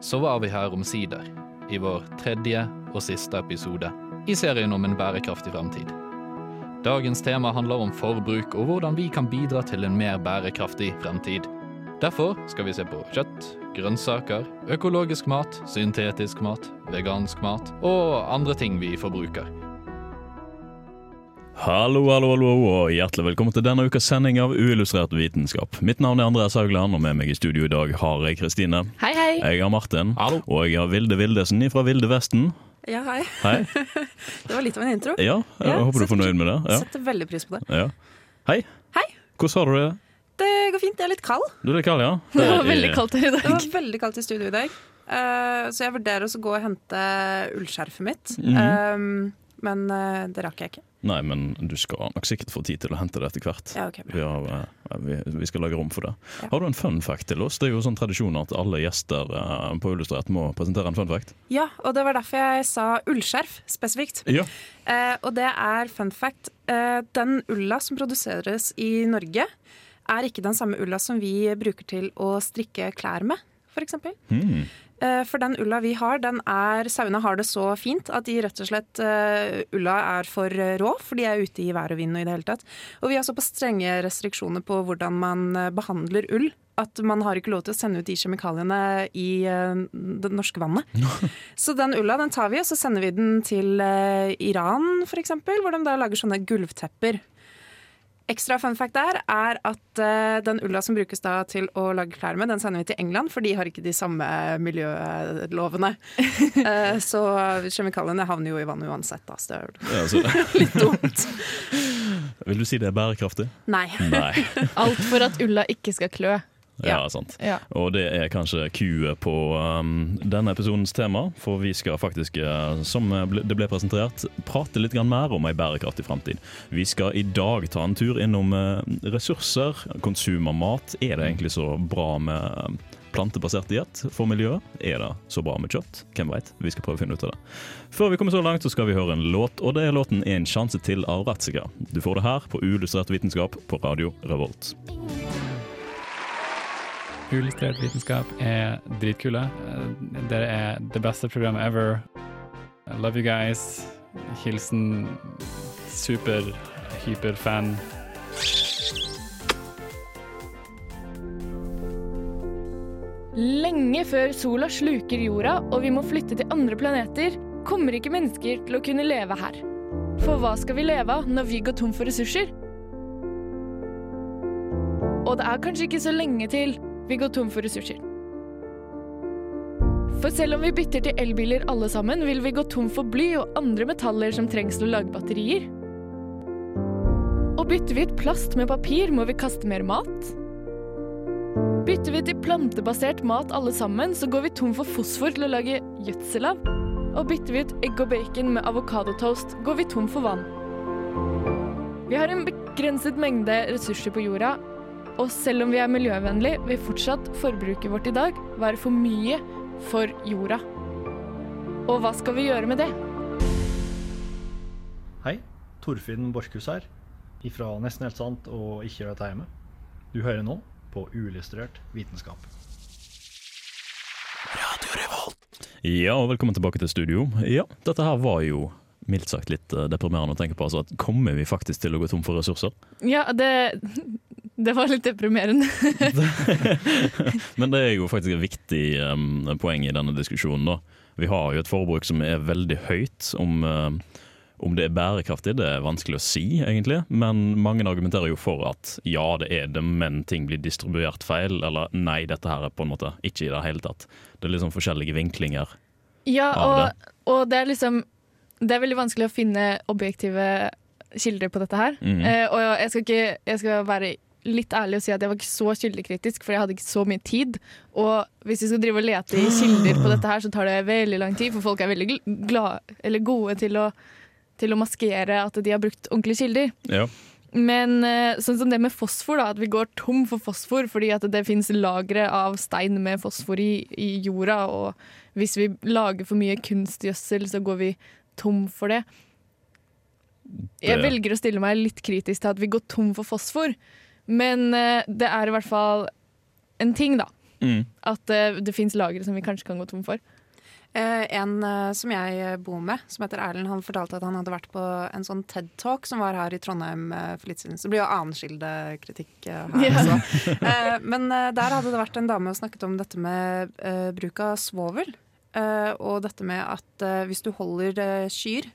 så var vi her omsider, i vår tredje og siste episode i serien om en bærekraftig fremtid. Dagens tema handler om forbruk og hvordan vi kan bidra til en mer bærekraftig fremtid. Derfor skal vi se på kjøtt, grønnsaker, økologisk mat, syntetisk mat, vegansk mat og andre ting vi forbruker. Hallo, hallo, hallo, og hjertelig velkommen til denne ukas sending av Uillustrert vitenskap. Mitt navn er Andreas Haugland, og med meg i studio i dag har jeg Kristine. Hei, hei. Jeg har Martin. Hallo. Og jeg har Vilde Vildesen fra Vilde Vesten. Ja, hei. Hei. Det var litt av en intro. Ja, jeg Ja, håper du er fornøyd med det. Ja. Setter veldig pris på det. Ja. Hei. Hei. Hvordan har du det? Det går fint. Jeg er litt kald. Du er litt kald, ja? Det var er- veldig kaldt her i dag. Det var veldig kaldt i studio i dag. Uh, så jeg vurderer å gå og hente ullskjerfet mitt. mm -hmm. um, men uh, det rakk jeg ikke. Nei, men du skal nok sikkert få tid til å hente det etter hvert. Ja, okay. Vi, har, eh, vi, vi skal lage rom for det. Ja. Har du en fun fact til oss? Det er jo sånn tradisjon at alle gjester eh, på Illustrert må presentere en fun fact. Ja, og det var derfor jeg sa ullskjerf spesifikt. Ja. Eh, og det er fun fact. Eh, den ulla som produseres i Norge, er ikke den samme ulla som vi bruker til å strikke klær med, f.eks. Hmm. Eh, For den ulla vi har, den er Sauene har det så fint at de rett og slett uh, Ulla er for eh, rå, for de er ute i vær og vind og i det hele tatt. Og vi har såpass strenge restriksjoner på hvordan man eh, behandler ull. At man har ikke lov til å sende ut de kjemikaliene i uh, det norske vannet. Så den ulla den tar vi, og så sender vi den til uh, Iran f.eks., hvor de da lager sånne gulvtepper. Ekstra fun fact der er at uh, den ulla som brukes da til å lage klær med, den sender vi til England, for de har ikke de samme miljølovene. uh, så kjemikaliene havner jo i vannet uansett, da, så det er Ja, litt dumt. vil du si det er bærekraftig? Nei. Nei. Alt for at ulla ikke skal klø. Ja, Ja. sant. Ja. Og det er kanskje Q-et på um, denne episodens tema, for vi skal faktisk, eh, som det ble presentert, prate litt mer om ei bærekraftig framtid. Vi skal i dag ta en tur innom eh, ressurser, konsum av mat. Er det egentlig så bra med eh, plantebasert diett for miljøet? Er det så bra med kjøtt? Hvem veit? Vi skal prøve å finne ut av det. Før vi kommer så langt, så skal vi høre en låt, og det er låten 'En sjanse til' av Ratzika. Du får det her på Uillustrert vitenskap på Radio Revolt. Uillustrert vitenskap er dritkule. Dere er det beste programmet ever. I love you guys. Hilsen super, hyperfan. Lenge før sola sluker jorda og vi må flytte til andre planeter, kommer ikke mennesker til å kunne leve her. For hva skal vi leve av når vi går tom for ressurser? Og det er kanskje ikke så lenge til vi går tom for ressurser. For selv om vi bytter til elbiler alle sammen, vil vi gå tom for bly og andre metaller som trengs til å lage batterier. Og bytter vi ut plast med papir, må vi kaste mer mat. Bytter vi til plantebasert mat alle sammen, så går vi tom for fosfor til å lage gjødsel av. Og bytter vi ut egg og bacon med avokadotoast, går vi tom for vann. Vi har en begrenset mengde ressurser på jorda, og selv om vi er miljøvennlige, vil fortsatt forbruket vårt i dag være for mye for jorda. Og hva skal vi gjøre med det? Hei, Torfinn Borchhus her, ifra Nesten helt sant og Ikke gjør dette hjemme. Du hører nå på Uillustrert vitenskap. Ja, og velkommen tilbake til studio. Ja, dette her var jo mildt sagt litt eh, deprimerende å tenke på. Altså, at kommer vi faktisk til å gå tom for ressurser? Ja, det, det var litt deprimerende. Men det er jo faktisk et viktig um, poeng i denne diskusjonen. da. Vi har jo et forbruk som er veldig høyt. Om, um, om det er bærekraftig, det er vanskelig å si, egentlig. Men mange argumenterer jo for at ja, det er det, men ting blir distribuert feil. Eller nei, dette her er på en måte ikke i det hele tatt. Det er liksom forskjellige vinklinger. Ja, av og, og det er liksom Det er veldig vanskelig å finne objektive kilder på dette her. Mm. Uh, og jeg skal, ikke, jeg skal være litt ærlig å si at jeg var ikke så kildekritisk, for jeg hadde ikke så mye tid. Og hvis vi skal drive og lete i kilder på dette her, så tar det veldig lang tid, for folk er veldig glad, eller gode til å, til å maskere at de har brukt ordentlige kilder. Ja. Men eh, sånn som det med fosfor, da, at vi går tom for fosfor fordi at det finnes lagre av stein med fosfor i, i jorda, og hvis vi lager for mye kunstgjødsel, så går vi tom for det. Jeg velger å stille meg litt kritisk til at vi går tom for fosfor, men eh, det er i hvert fall en ting, da. Mm. At eh, det fins lagre som vi kanskje kan gå tom for. Eh, en eh, som jeg bor med, som heter Erlend, han fortalte at han hadde vært på en sånn TED-talk som var her i Trondheim eh, for litt siden. Så det blir jo annenskildekritikk eh, her yeah. også. Eh, men eh, der hadde det vært en dame og snakket om dette med eh, bruk av svovel. Eh, og dette med at eh, hvis du holder eh, kyr,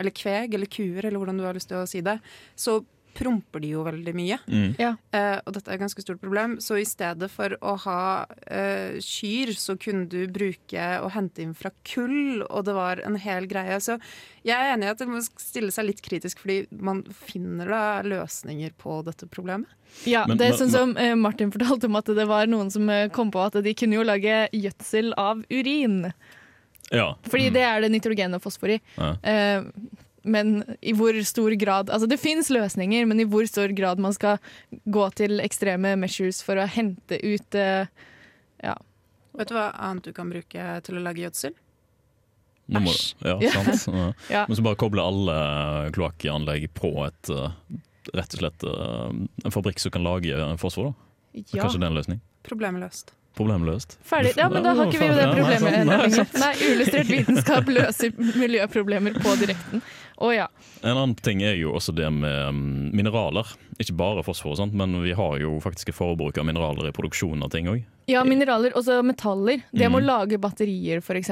eller kveg, eller kuer, eller hvordan du har lyst til å si det, så promper de jo veldig mye. Mm. Eh, og dette er et ganske stort problem. Så i stedet for å ha eh, kyr, så kunne du bruke og hente inn fra kull, og det var en hel greie. Så jeg er enig i at det må stille seg litt kritisk, fordi man finner da løsninger på dette problemet. Ja, Men- det er sånn som eh, Martin fortalte om at det var noen som eh, kom på at de kunne jo lage gjødsel av urin. Ja. Fordi det er det nitrogen og fosfor i. Ja. Men i hvor stor grad Altså det fins løsninger, men i hvor stor grad man skal gå til ekstreme measures for å hente ut eh, Ja. Vet du hva annet du kan bruke til å lage gjødsel? Æsj. ja, Ja. sant. Ja. Ja. Men så bare koble alle kloakkanlegg på et eh, rett og slett eh, en fabrikk som kan lage fosfor. da. ja. Kanskje det er en løsning? Problemet løst. Problemet løst. Ferdig. Ja, men da har ikke vi jo det Ja, nei, problemet sant. Nei, lenger. sant. Nei, uillustrert vitenskap løser miljøproblemer på direkten. Å ja. En annen ting er jo også det med mm, mineraler. Ikke bare fosfor, og sånt, men vi har jo faktisk et forbruk av mineraler i produksjonen av ting òg. Ja, mineraler, også metaller. Det med å Mm. lage batterier, f.eks.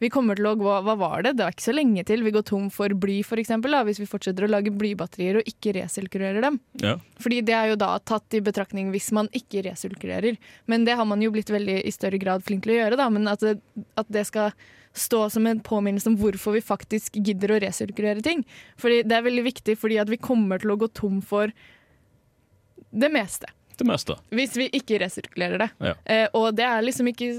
Vi kommer til å gå Hva var det? Det er ikke så lenge til vi går tom for bly, f.eks. Hvis vi fortsetter å lage blybatterier og ikke resirkulerer dem. Ja. Fordi det er jo da tatt i betraktning hvis man ikke resirkulerer. Men det har man jo blitt veldig i større grad flink til å gjøre, da. Men at det, at det skal stå som en påminnelse om hvorfor vi faktisk gidder å resirkulere ting. Fordi det er veldig viktig fordi at vi kommer til å gå tom for det meste. Det meste. Hvis vi ikke resirkulerer det. Ja. Eh, og det er liksom ikke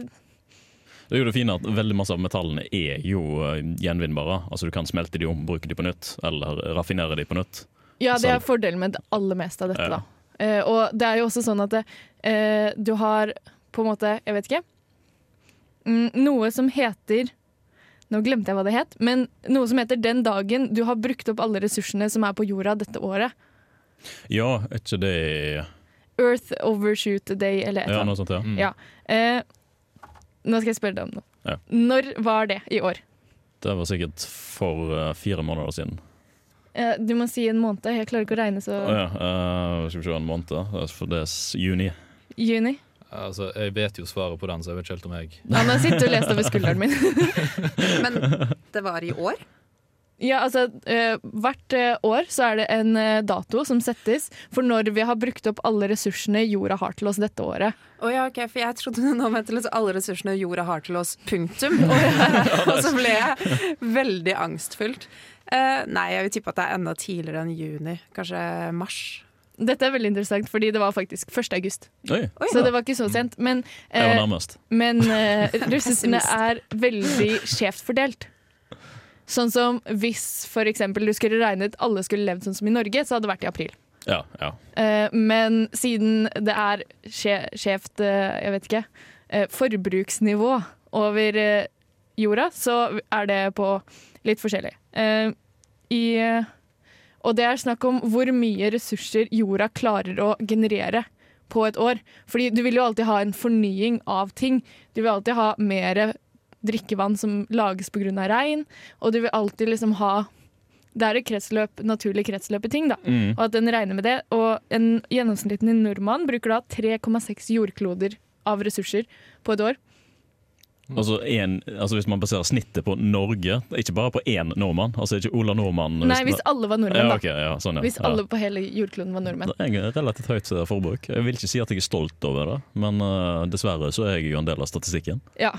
Det er jo det fine at veldig masse av metallene er jo eh, gjenvinnbare. Altså Du kan smelte de om, bruke de på nytt, eller raffinere de på nytt. Ja, det er fordelen med det aller meste av dette, Ja. da. Eh, og det er jo også sånn at det, eh, du har på en måte, jeg vet ikke, mm, noe som heter Nå glemte jeg hva det het, men noe som heter den dagen du har brukt opp alle ressursene som er på jorda dette året. Ja, er ikke det Earth Overshoot Day, eller et eller Ja, noe sånt, ja. Mm. Ja. Eh, nå skal jeg spørre deg om noe. Ja. Når var det i år? Det var sikkert for uh, fire måneder siden. Eh, du må si en måned. Jeg klarer ikke å regne så oh, ja, eh, skal vi se en måned. da. For det er juni. Juni. Altså, jeg vet jo svaret på den, så jeg vet ikke helt om jeg Han har sittet og lest over skulderen min. Men det var i år? Ja, altså eh, Hvert eh, år så er det en eh, dato som settes for når vi har brukt opp alle ressursene jorda har til oss dette året. Å ja, ok, for jeg trodde nå mente liksom alle ressursene jorda har til oss, punktum. og så ble jeg veldig angstfylt. Eh, nei, jeg vil tippe at det er enda tidligere enn juni. Kanskje mars. Dette er veldig interessant, fordi det var faktisk 1. august. Oi, Oi, Så det var ikke så sent. Men, eh, men eh, ressursene er veldig skjevt fordelt. Sånn som hvis for eksempel du skulle regnet alle skulle levd sånn som i Norge, så hadde det vært i april. Ja, ja. Eh, men siden det er skjevt, eh, jeg vet ikke, eh, forbruksnivå over jorda, så er det på litt forskjellig. I, og det er snakk om hvor mye ressurser jorda klarer å generere på et år. Fordi du vil jo alltid ha en fornying av ting. Du vil alltid ha mer drikkevann som lages pga. regn, og du vil alltid liksom ha Det er et kretsløp, naturlig kretsløp i ting, da Mm. og at den regner med det. Og en gjennomsnittlig nordmann bruker da 3,6 jordkloder av ressurser på et år. Altså, en, altså Hvis man baserer snittet på Norge, ikke bare på én nordmann Altså ikke Ola Nordmann Nei, hvis alle var nordmenn, ja, da. ja, sånn, ja. Hvis alle på hele jordkloden var nordmenn. Det er et relativt høyt eh, forbruk. Jeg vil ikke si at jeg er stolt over det, men uh, dessverre så er jeg jo en del av statistikken. Ja,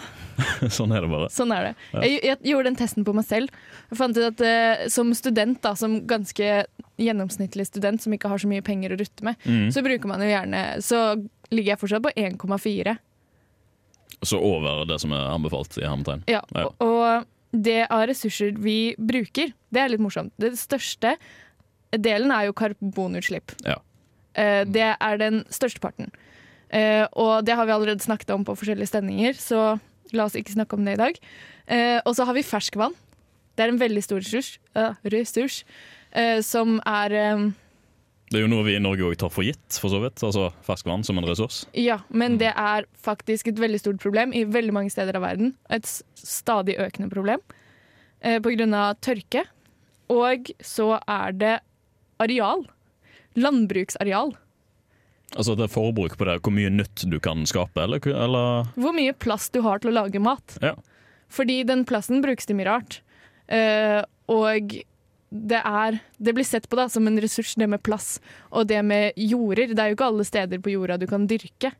sånn er det bare. sånn er det. Jeg, jeg gjorde den testen på meg selv. Jeg fant ut at uh, som student, da, som ganske gjennomsnittlig student som ikke har så mye penger å rutte med, Mm. så bruker man jo gjerne Så ligger jeg fortsatt på 1,4. Så over det som er anbefalt i hermetegn. Ja, Ja. og- og det av ressurser vi bruker, det er litt morsomt. Det største delen er jo karbonutslipp. Ja. Eh, Det er den største parten. Eh, Og det har vi allerede snakket om på forskjellige stemninger, så la oss ikke snakke om det i dag. Eh, Og så har vi ferskvann. Det er en veldig stor ressurs, ressurs som er Det er jo noe vi i Norge òg tar for gitt, for så vidt. Altså ferskvann som en ressurs. Ja, men det er faktisk et veldig stort problem i veldig mange steder av verden. Et stadig økende problem eh, av tørke. Og så er det areal. Landbruksareal. Altså det er forbruk på det, hvor mye nytt du kan skape, eller, eller Hvor mye plass du har til å lage mat. Ja. Fordi den plassen brukes til mye rart. Eh, og det er Det blir sett på da som en ressurs, det med plass. Og det med jorder. Det er jo ikke alle steder på jorda du kan dyrke.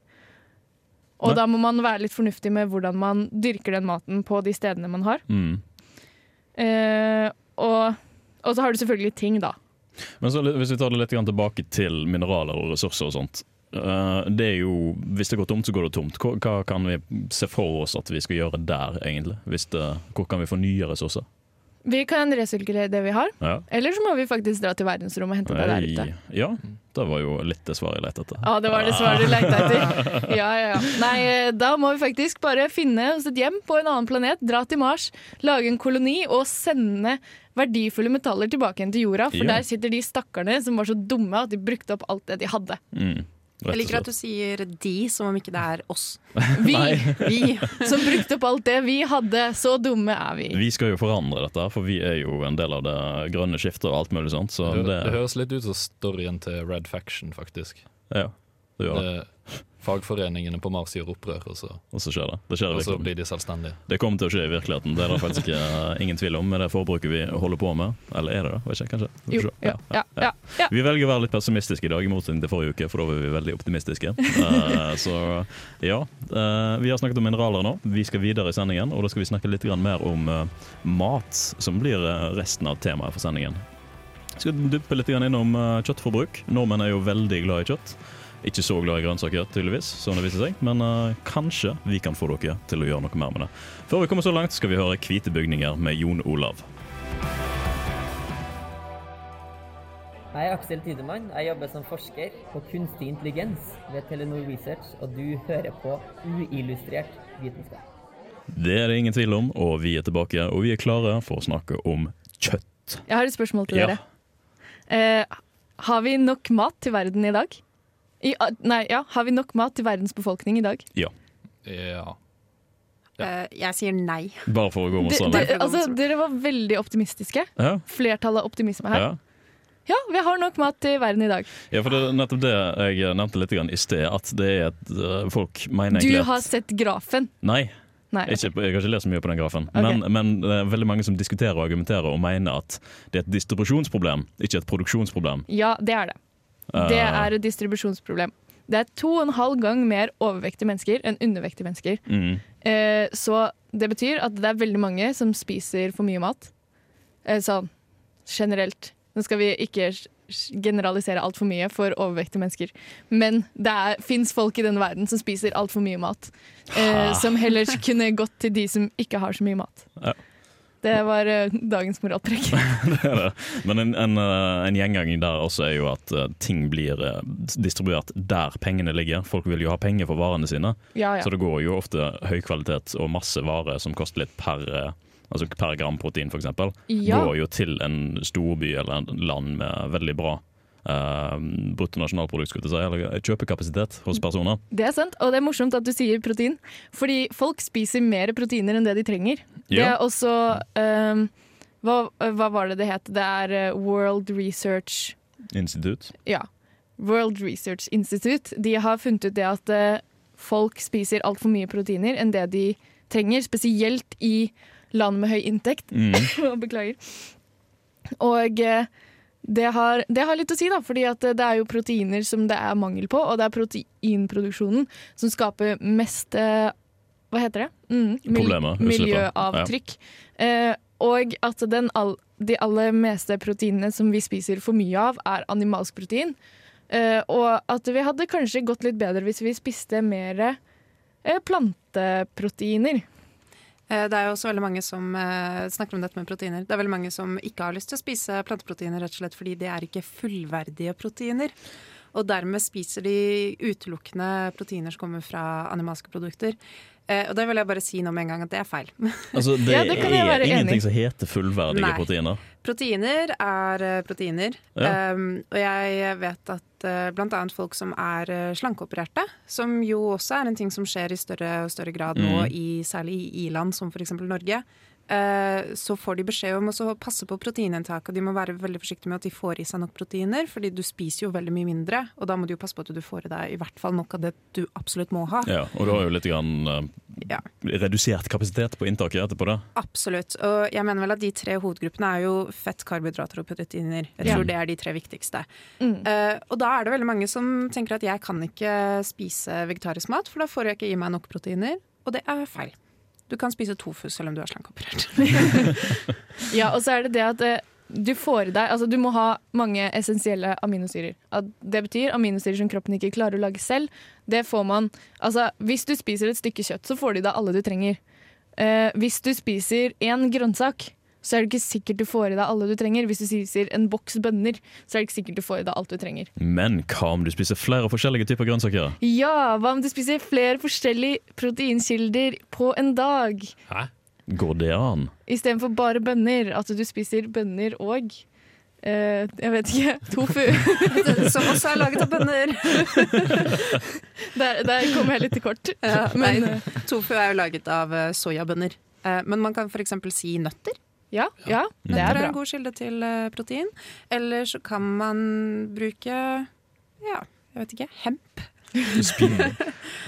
Og Nei. da må man være litt fornuftig med hvordan man dyrker den maten på de stedene man har. mm. Eh, og, og så har du selvfølgelig ting, da. Men så, hvis vi tar det litt tilbake til mineraler og ressurser og sånt. eh, det er jo, Hvis det går tomt, så går det tomt. Hva, hva kan vi se for oss at vi skal gjøre der, egentlig? Det, hvor kan vi få nye ressurser? Vi kan resirkulere det vi har, Ja. eller så må vi faktisk dra til verdensrommet og hente det der ute. Ja, det var jo litt det svaret jeg lette etter. Ja, det var det svaret du lette etter. Ja, ja, ja. Nei, eh, da må vi faktisk bare finne oss et hjem på en annen planet, dra til Mars, lage en koloni og sende verdifulle metaller tilbake igjen til jorda. For Ja. der sitter de stakkarene som var så dumme at de brukte opp alt det de hadde. Mm, Jeg liker at du sier de som om ikke det er oss. Vi Vi. som brukte opp alt det vi hadde. Så dumme er vi. Vi skal jo forandre dette, for vi er jo en del av det grønne skiftet og alt mulig sånt. Så Det, det, høres litt ut som storyen til Red Faction, faktisk. ja, det gjør det. Det, fagforeningene på Mars gjør opprør, og så, Og så skjer det. Det skjer og så blir de selvstendige. Det kommer til å skje i virkeligheten. Det er det faktisk ikke, eh, ingen tvil om med det forbruket vi holder på med. Eller er det det? Vet ikke, kanskje. Vi Jo, ja, ja, ja, ja. Vi velger å være litt pessimistiske i dag, i motsetning til forrige uke, for da var vi veldig optimistiske. uh, så ja, uh, vi har snakket om mineraler nå. Vi skal videre i sendingen, og da skal vi snakke litt mer om uh, mat, som blir resten av temaet for sendingen. Vi skal duppe litt innom kjøttforbruk. Nordmenn er jo veldig glad i kjøtt. Ikke så glad i grønnsaker, tydeligvis, som det viser seg. Men uh, kanskje vi kan få dere til å gjøre noe mer med det. Før vi kommer så langt, skal vi høre 'Hvite bygninger' med Jon Olav. Jeg er Aksel Tidemann. Jeg jobber som forsker på kunstig intelligens ved Telenor Research, og du hører på uillustrert vitenskap. Det er det ingen tvil om, og vi er tilbake, og vi er klare for å snakke om kjøtt. Jeg har et spørsmål til Ja. dere. Eh, har vi nok mat til verden i dag? I, ah, nei, ja, har vi nok mat til verdens befolkning i dag? Ja. Eh, jeg sier nei. Bare for å gå mot det, altså, dere var veldig optimistiske. Ja, Flertallet optimisme her. ja. Ja, vi har nok mat til verden i dag. ja, for det er nettopp det jeg nevnte litt i sted, at det er et øh, Folk mener egentlig Du har sett grafen. Nei, Nei. ikke, jeg har ikke lest så mye på den grafen. Okay. Men, men det er veldig mange som diskuterer og argumenterer og mener at det er et distribusjonsproblem, ikke et produksjonsproblem. Ja, det er det. Det Eh, er et distribusjonsproblem. Det er to og en halv gang mer overvektige mennesker enn undervektige mennesker. mm, Eh, så det betyr at det er veldig mange som spiser for mye mat. Eh, sånn generelt. Nå skal vi ikke generalisere altfor mye for overvektige mennesker. Men det fins folk i denne verden som spiser altfor mye mat. Eh, som heller kunne gått til de som ikke har så mye mat. Ja. Det var eh, dagens moraltrekk. det er det. Men en, en, øh, en gjengang der også er jo at øh, ting blir distribuert der pengene ligger. Folk vil jo ha penger for varene sine. Ja, ja. Så det går jo ofte høy kvalitet og masse varer som koster litt per, eh, altså per gram protein, f.eks. Ja. Går jo til en storby eller en land med veldig bra eh, bruttonasjonalprodukt, skulle jeg si, eller kjøpekapasitet hos personer. Det er sant, og det er morsomt at du sier protein. Fordi folk spiser mer proteiner enn det de trenger. Det er også um, hva, hva var det det het? Det er eh, World Research Institute. Ja. World Research Institute. De har funnet ut det at eh, folk spiser altfor mye proteiner enn det de trenger. Spesielt i land med høy inntekt. Mm. Beklager. Og eh, det har, det har litt å si, da, fordi at det er jo proteiner som det er mangel på, og det er proteinproduksjonen som skaper mest eh, Hva heter det? Mm, mil- miljøavtrykk. Miljøavtrykk. Eh, og at den de aller meste proteinene som vi spiser for mye av, er animalsk protein. Eh, og at vi hadde kanskje gått litt bedre hvis vi spiste mer eh, planteproteiner. Eh, Det er jo også veldig mange som eh, snakker om dette med proteiner. Det er veldig mange som ikke har lyst til å spise planteproteiner rett og slett fordi det er ikke fullverdige proteiner. Og dermed spiser de utelukkende proteiner som kommer fra animalske produkter. Eh, og det vil jeg bare si nå med en gang at det er feil. Altså, det, Ja, det er enig ingenting som heter fullverdige Nei. proteiner. Proteiner er eh, proteiner. Ja. Um, og jeg vet at uh, bl.a. folk som er slankeopererte, som jo også er en ting som skjer i større og større grad nå, Mm. i, særlig i i-land som f.eks. Norge, så får de beskjed om å passe på proteininntaket. Og de må være veldig forsiktige med at de får i seg nok proteiner, fordi du spiser jo veldig mye mindre. Og da må du jo passe på at du får i deg i hvert fall nok av det du absolutt må ha. Ja, og du har jo litt grann, eh, Ja. redusert kapasitet på inntaket etterpå da? Absolutt. Og jeg mener vel at de tre hovedgruppene er jo fett, karbohydrater og proteiner. Jeg Ja. tror det er de tre viktigste. Mm. Uh, og da er det veldig mange som tenker at jeg kan ikke spise vegetarisk mat, for da får jeg ikke i meg nok proteiner. Og det er feil. Du kan spise tofu selv om du er slankeoperert. Ja, og så er det det at eh, du får i deg Altså, du må ha mange essensielle aminosyrer. At det betyr aminosyrer som kroppen ikke klarer å lage selv. Det får man Altså, hvis du spiser et stykke kjøtt, så får du i deg alle du trenger. Eh, hvis du spiser én grønnsak, så er det ikke sikkert du får i deg alle du trenger. Hvis du spiser en boks bønner, så er det ikke sikkert du får i deg alt du trenger. Men hva om du spiser flere forskjellige typer grønnsaker? Ja, hva om du spiser flere forskjellige proteinkilder på en dag? Hæ? Går det an? Istedenfor bare bønner. At du spiser bønner og Uh, jeg vet ikke tofu. som også er laget av bønner. Der, der kom jeg litt til kort. Ja, Men nei, tofu er jo laget av eh, soyabønner. Uh, men man kan f.eks. si nøtter. Ja, ja, det Nøtter er er en god kilde til eh, protein. Eller så kan man bruke ja, jeg vet ikke, hemp. Spinn.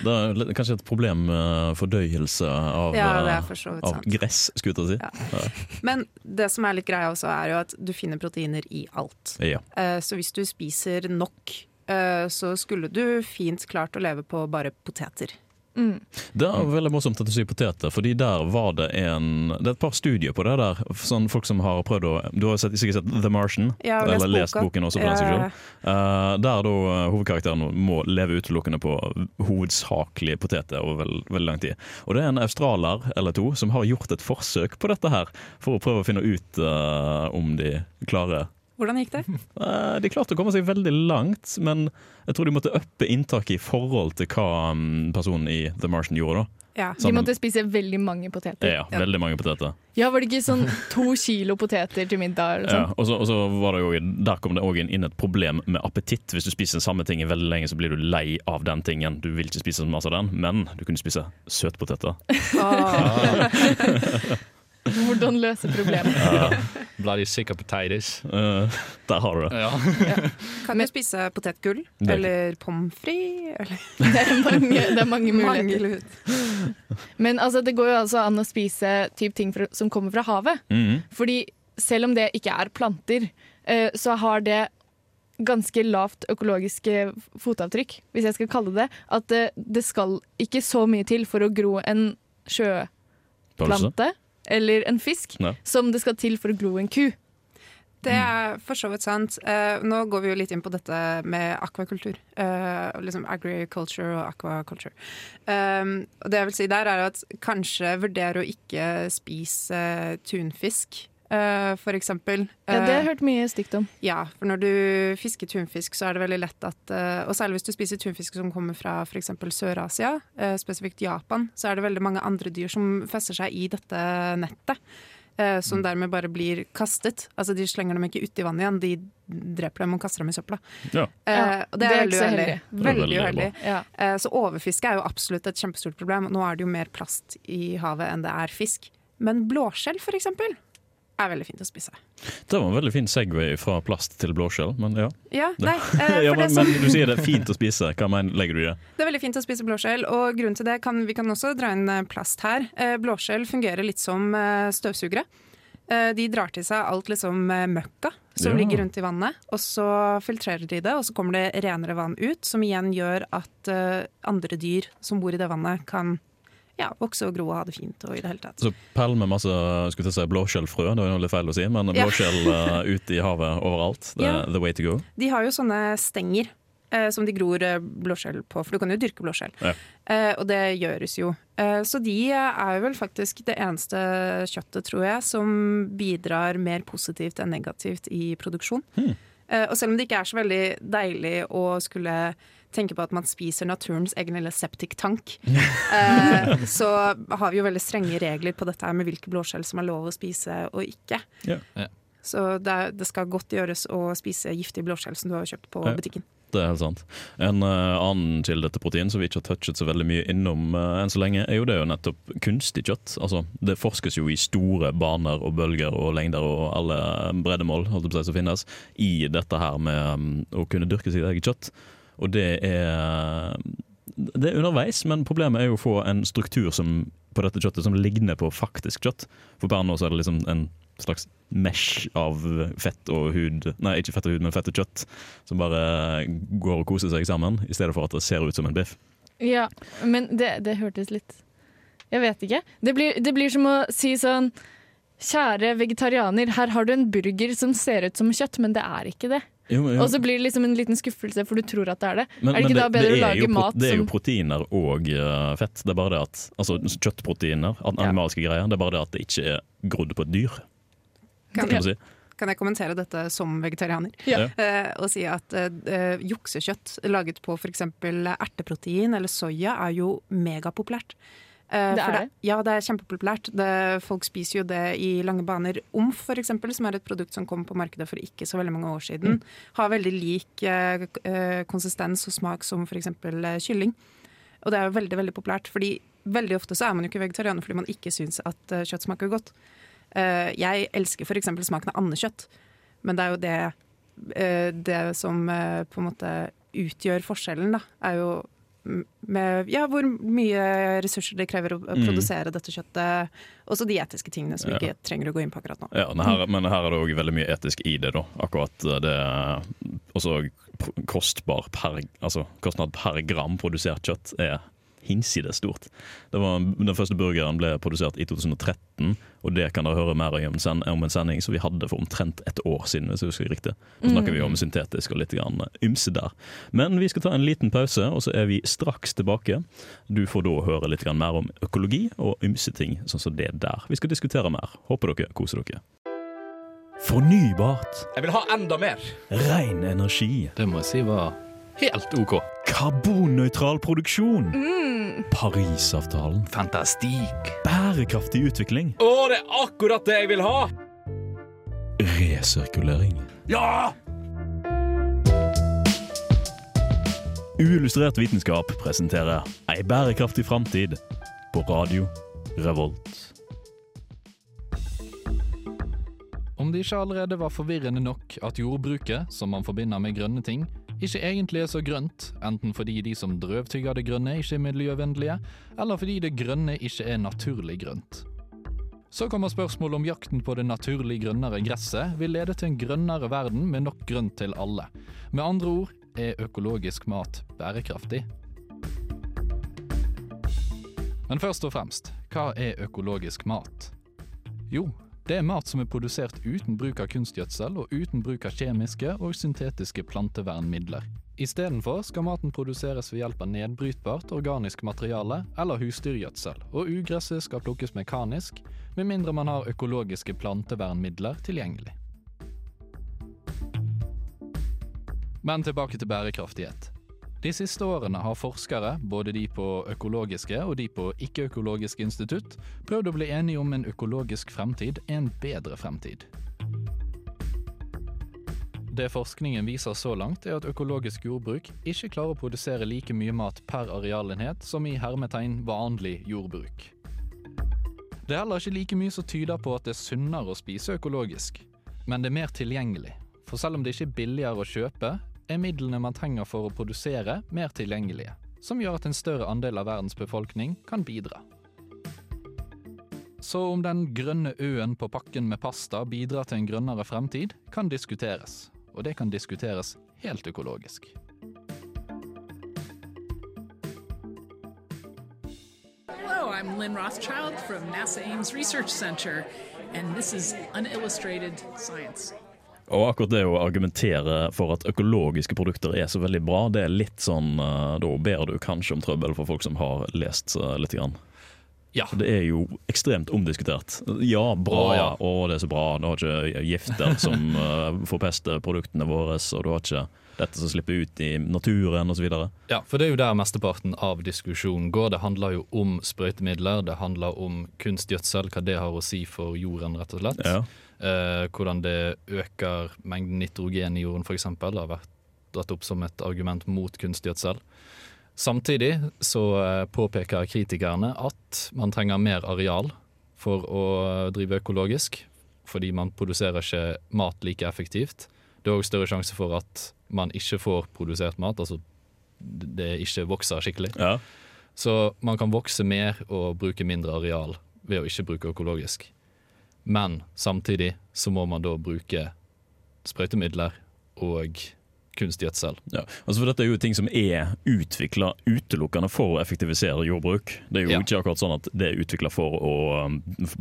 Det er kanskje et problem med fordøyelse av, Ja, det eh, av gress, skulle jeg til å si. Ja. Men det som er litt greia også, er jo at du finner proteiner i alt. Ja. Eh, Så hvis du spiser nok, eh, så skulle du fint klart å leve på bare poteter. Mm. Det er veldig morsomt at du sier poteter, fordi der var det en Det er et par studier på det der. Sånn folk som har prøvd å Du har sikkert sett The Martian? ja, lest eller lest boka. boken også, for den saks Eh, der da eh, hovedkarakteren må leve utelukkende på hovedsakelig poteter over veld, veldig lang tid. Og det er en australier eller to som har gjort et forsøk på dette her, for å prøve å finne ut uh, om de klarer Hvordan gikk det? De klarte å komme seg veldig langt, men jeg tror de måtte uppe inntaket i forhold til hva mm, personen i The Martian gjorde. da. Ja. De måtte spise veldig mange poteter. Ja, veldig mange poteter. Ja, Var det ikke sånn to kilo poteter til middag? Eller Ja, sånn? og så, og så var det jo, Der kom det òg inn et problem med appetitt. Hvis du spiser den samme tingen veldig lenge, så blir du lei av den tingen. Du vil ikke spise så masse av den, men du kunne spise søtpoteter. Åh. Hvordan løse problemet? Bloody sick of potatoes. Uh, der har du det. Ja. Kan du spise potetgull? Er- Eller pommes frites? Det er mange, det er mange muligheter. Men altså, det går jo altså an å spise typ ting fra, som kommer fra havet. Mhm. Fordi selv om det ikke er planter, uh, så har det ganske lavt økologiske fotavtrykk, hvis jeg skal kalle det. At det, det skal ikke så mye til for å gro en Pølse? Eller en fisk Nei. som det skal til for å gro en ku. Det er for så vidt sant. Uh, nå går vi jo litt inn på dette med akvakultur. Uh, liksom agriculture og aquaculture. Um, og det jeg vil si der er at kanskje vurdere å ikke spise tunfisk, eh, for eksempel. Ja, det har Eh, jeg hørt mye stygt om. ja, for når du fisker tunfisk, så er det veldig lett at eh, Og særlig hvis du spiser tunfisk som kommer fra f.eks. Sør-Asia, eh, spesifikt Japan, så er det veldig mange andre dyr som fester seg i dette nettet. eh, Som dermed bare blir kastet. Altså De slenger dem ikke ut i vannet igjen, de dreper dem og kaster dem i søpla. Ja. Eh, og det det er er veldig uheldig. er Veldig uheldig. Ja. Eh, Så overfiske er jo absolutt et kjempestort problem. Nå er det jo mer plast i havet enn det er fisk. Men blåskjell, for eksempel, er veldig fint å spise. Det var en veldig fin Segway fra plast til blåskjell, men ja. Ja, nei, eh, ja men, som men du sier det er fint å spise. Hva mener, legger du i det? Det er veldig fint å spise blåskjell, og grunnen til det kan vi kan også dra inn eh, plast her. Eh, Blåskjell fungerer litt som eh, støvsugere. De drar til seg alt liksom møkka som Ja. ligger rundt i vannet, og så filtrerer de det, og så kommer det renere vann ut, som igjen gjør at andre dyr som bor i det vannet, kan ja, vokse og gro og ha det fint og i det hele tatt. Så pell med masse skulle si, blåskjellfrø, det var jo litt feil å si, men blåskjell uh, ute i havet overalt. Det er Ja. the way to go. De har jo sånne stenger eh, som de gror eh, blåskjell på, for du kan jo dyrke blåskjell. Ja. Eh, og det gjøres jo. Eh, så de er vel faktisk det eneste kjøttet, tror jeg, som bidrar mer positivt enn negativt i produksjon. Hmm. Eh, og selv om det ikke er så veldig deilig å skulle tenker på at man spiser naturens egen lille septic-tank, eh, så har vi jo veldig strenge regler på dette her med hvilke blåskjell som er lov å spise og ikke. Ja. Ja. Så det, er- det skal godt gjøres å spise giftige blåskjell som du har kjøpt på Ja. butikken. Det er helt sant. En uh, annen kilde til protein som vi ikke har touchet så veldig mye innom uh, enn så lenge, er jo det jo nettopp kunstig kjøtt. Altså, det forskes jo i store baner og bølger og lengder og alle breddemål holdt på å si, som finnes, i dette her med um, å kunne dyrke sitt eget kjøtt. Og det er det er underveis, men problemet er jo å få en struktur som, på dette kjøttet som ligner på faktisk kjøtt. For per nå så er det liksom en slags mesh av fett og hud Nei, ikke fett og hud, men fett og kjøtt som bare går og koser seg sammen, i stedet for at det ser ut som en biff. Ja, men det, det hørtes litt Jeg vet ikke. Det blir, det blir som å si sånn Kjære vegetarianer, her har du en burger som ser ut som kjøtt, men det er ikke det. Jo, men- Og så blir det liksom en liten skuffelse, for du tror at det er det. Men- er det ikke ikke da bedre å lage mat mat Det er jo proteiner og uh, fett. Det er bare det at Altså kjøttproteiner, animalske Ja. greier. Det er bare det at det ikke er grodd på et dyr. Kan, Kan man si. kan jeg kommentere dette som vegetarianer? Ja. Uh, og si at eh, juksekjøtt laget på f.eks. erteprotein eller soya er jo megapopulært. Eh, Det er det? Ja, det er kjempepopulært. Det, folk spiser jo det i lange baner. Omf, eksempel, som er et produkt som kom på markedet for ikke så veldig mange år siden, Mm. har veldig lik eh, konsistens og smak som f.eks. Kylling. Og det er jo veldig veldig populært, fordi veldig ofte så er man jo ikke vegetarianer fordi man ikke syns at kjøtt smaker godt. Jeg elsker f.eks. smaken av andekjøtt, men det er jo det eh, Det som på en måte utgjør forskjellen, da, er jo med ja, hvor mye ressurser det krever å Mm. produsere dette kjøttet. Også de etiske tingene som vi Ja. ikke trenger å gå inn på akkurat nå. Ja, men her, men her er det òg veldig mye etisk i det, da. Akkurat eh, det Også kostbar per Altså kostnad per gram produsert kjøtt er hinsides stort. Det var, den første burgeren ble produsert i 2013, og det kan dere høre mer om, om en sending som vi hadde for omtrent et år siden. hvis jeg husker riktig. Nå snakker vi om syntetisk og litt grann ymse der. Men vi skal ta en liten pause, og så er vi straks tilbake. Du får da høre litt grann mer om økologi og ymse ting, sånn som det der. Vi skal diskutere mer. Håper dere koser dere. Fornybart. Jeg vil ha enda mer. Ren energi. Det må jeg si var helt OK. Karbonnøytral produksjon. Parisavtalen. Fantastikk. Bærekraftig utvikling. Å, det er akkurat det jeg vil ha! Resirkulering. Ja! Uillustrert vitenskap presenterer Ei bærekraftig framtid på radio Revolt. Om det ikke allerede var forvirrende nok at jordbruket, som man forbinder med grønne ting, ikke egentlig er så grønt, enten fordi de som drøvtygger det grønne ikke er miljøvennlige, eller fordi det grønne ikke er naturlig grønt. Så kommer spørsmålet om jakten på det naturlig grønnere gresset vil lede til en grønnere verden med nok grønt til alle. Med andre ord er økologisk mat bærekraftig. Men først og fremst, hva er økologisk mat? Jo, det er mat som er produsert uten bruk av kunstgjødsel og uten bruk av kjemiske og syntetiske plantevernmidler. Istedenfor skal maten produseres ved hjelp av nedbrytbart organisk materiale eller husdyrgjødsel, og ugresset skal plukkes mekanisk, med mindre man har økologiske plantevernmidler tilgjengelig. Men tilbake til bærekraftighet. De siste årene har forskere, både de på økologiske og de på ikke-økologiske institutt, prøvd å bli enige om en økologisk fremtid er en bedre fremtid. Det forskningen viser så langt, er at økologisk jordbruk ikke klarer å produsere like mye mat per arealenhet som i hermetegn vanlig jordbruk. Det er heller ikke like mye som tyder på at det er sunnere å spise økologisk, men det er mer tilgjengelig. For selv om det ikke er billigere å kjøpe, er midlene man trenger for å produsere, mer tilgjengelige, som gjør at en større andel av verdens befolkning kan bidra. Så om den grønne øen på pakken med pasta bidrar til en grønnere fremtid, kan diskuteres. Og det kan diskuteres helt økologisk. Hello, I'm Lynn Rothschild from NASA Ames Research Center, and this is Unillustrated. Og akkurat det å argumentere for at økologiske produkter er så veldig bra, det er litt sånn eh, Da ber du kanskje om trøbbel for folk som har lest eh, litt. Grann. Ja. Det er jo ekstremt omdiskutert. Ja, bra, Å, ja. Å, det er så bra. Du har ikke gifter som uh, forpester produktene våre, og du har ikke dette som slipper ut i naturen osv. Ja, for det er jo der mesteparten av diskusjonen går. Det handler jo om sprøytemidler, det handler om kunstgjødsel, hva det har å si for jorden, rett og slett. Ja. Eh, hvordan det øker mengden nitrogen i jorden, f.eks. har vært dratt opp som et argument mot kunstgjødsel. Samtidig så eh, påpeker kritikerne at man trenger mer areal for å drive økologisk, fordi man produserer ikke mat like effektivt. Det er òg større sjanse for at man ikke får produsert mat, altså det ikke vokser skikkelig. Ja. Så man kan vokse mer og bruke mindre areal ved å ikke bruke økologisk. Men samtidig så må man da bruke sprøytemidler og kunstgjødsel. Ja. Altså for Dette er jo ting som er utvikla utelukkende for å effektivisere jordbruk. Det er jo Ja. ikke akkurat sånn at det er utvikla for å um,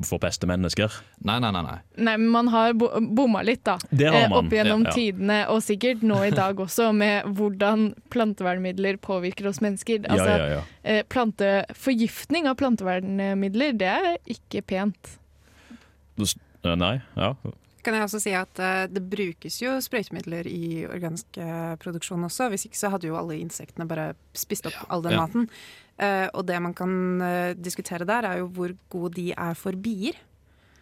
forpeste mennesker. Nei, nei, nei. nei. Nei, men man har bo bomma litt, da. Det har Eh, man. Opp gjennom Ja. tidene, og sikkert nå i dag også, med hvordan plantevernmidler påvirker oss mennesker. Altså, ja, ja, ja. eh, Planteforgiftning av plantevernmidler, det er ikke pent. Eh, Nei, ja. Kan jeg også si at eh, Det brukes jo sprøytemidler i organisk eh, produksjon også. Hvis ikke så hadde jo alle insektene bare spist opp all den Ja. maten. Eh, og det man kan diskutere der, er jo hvor gode de er for bier.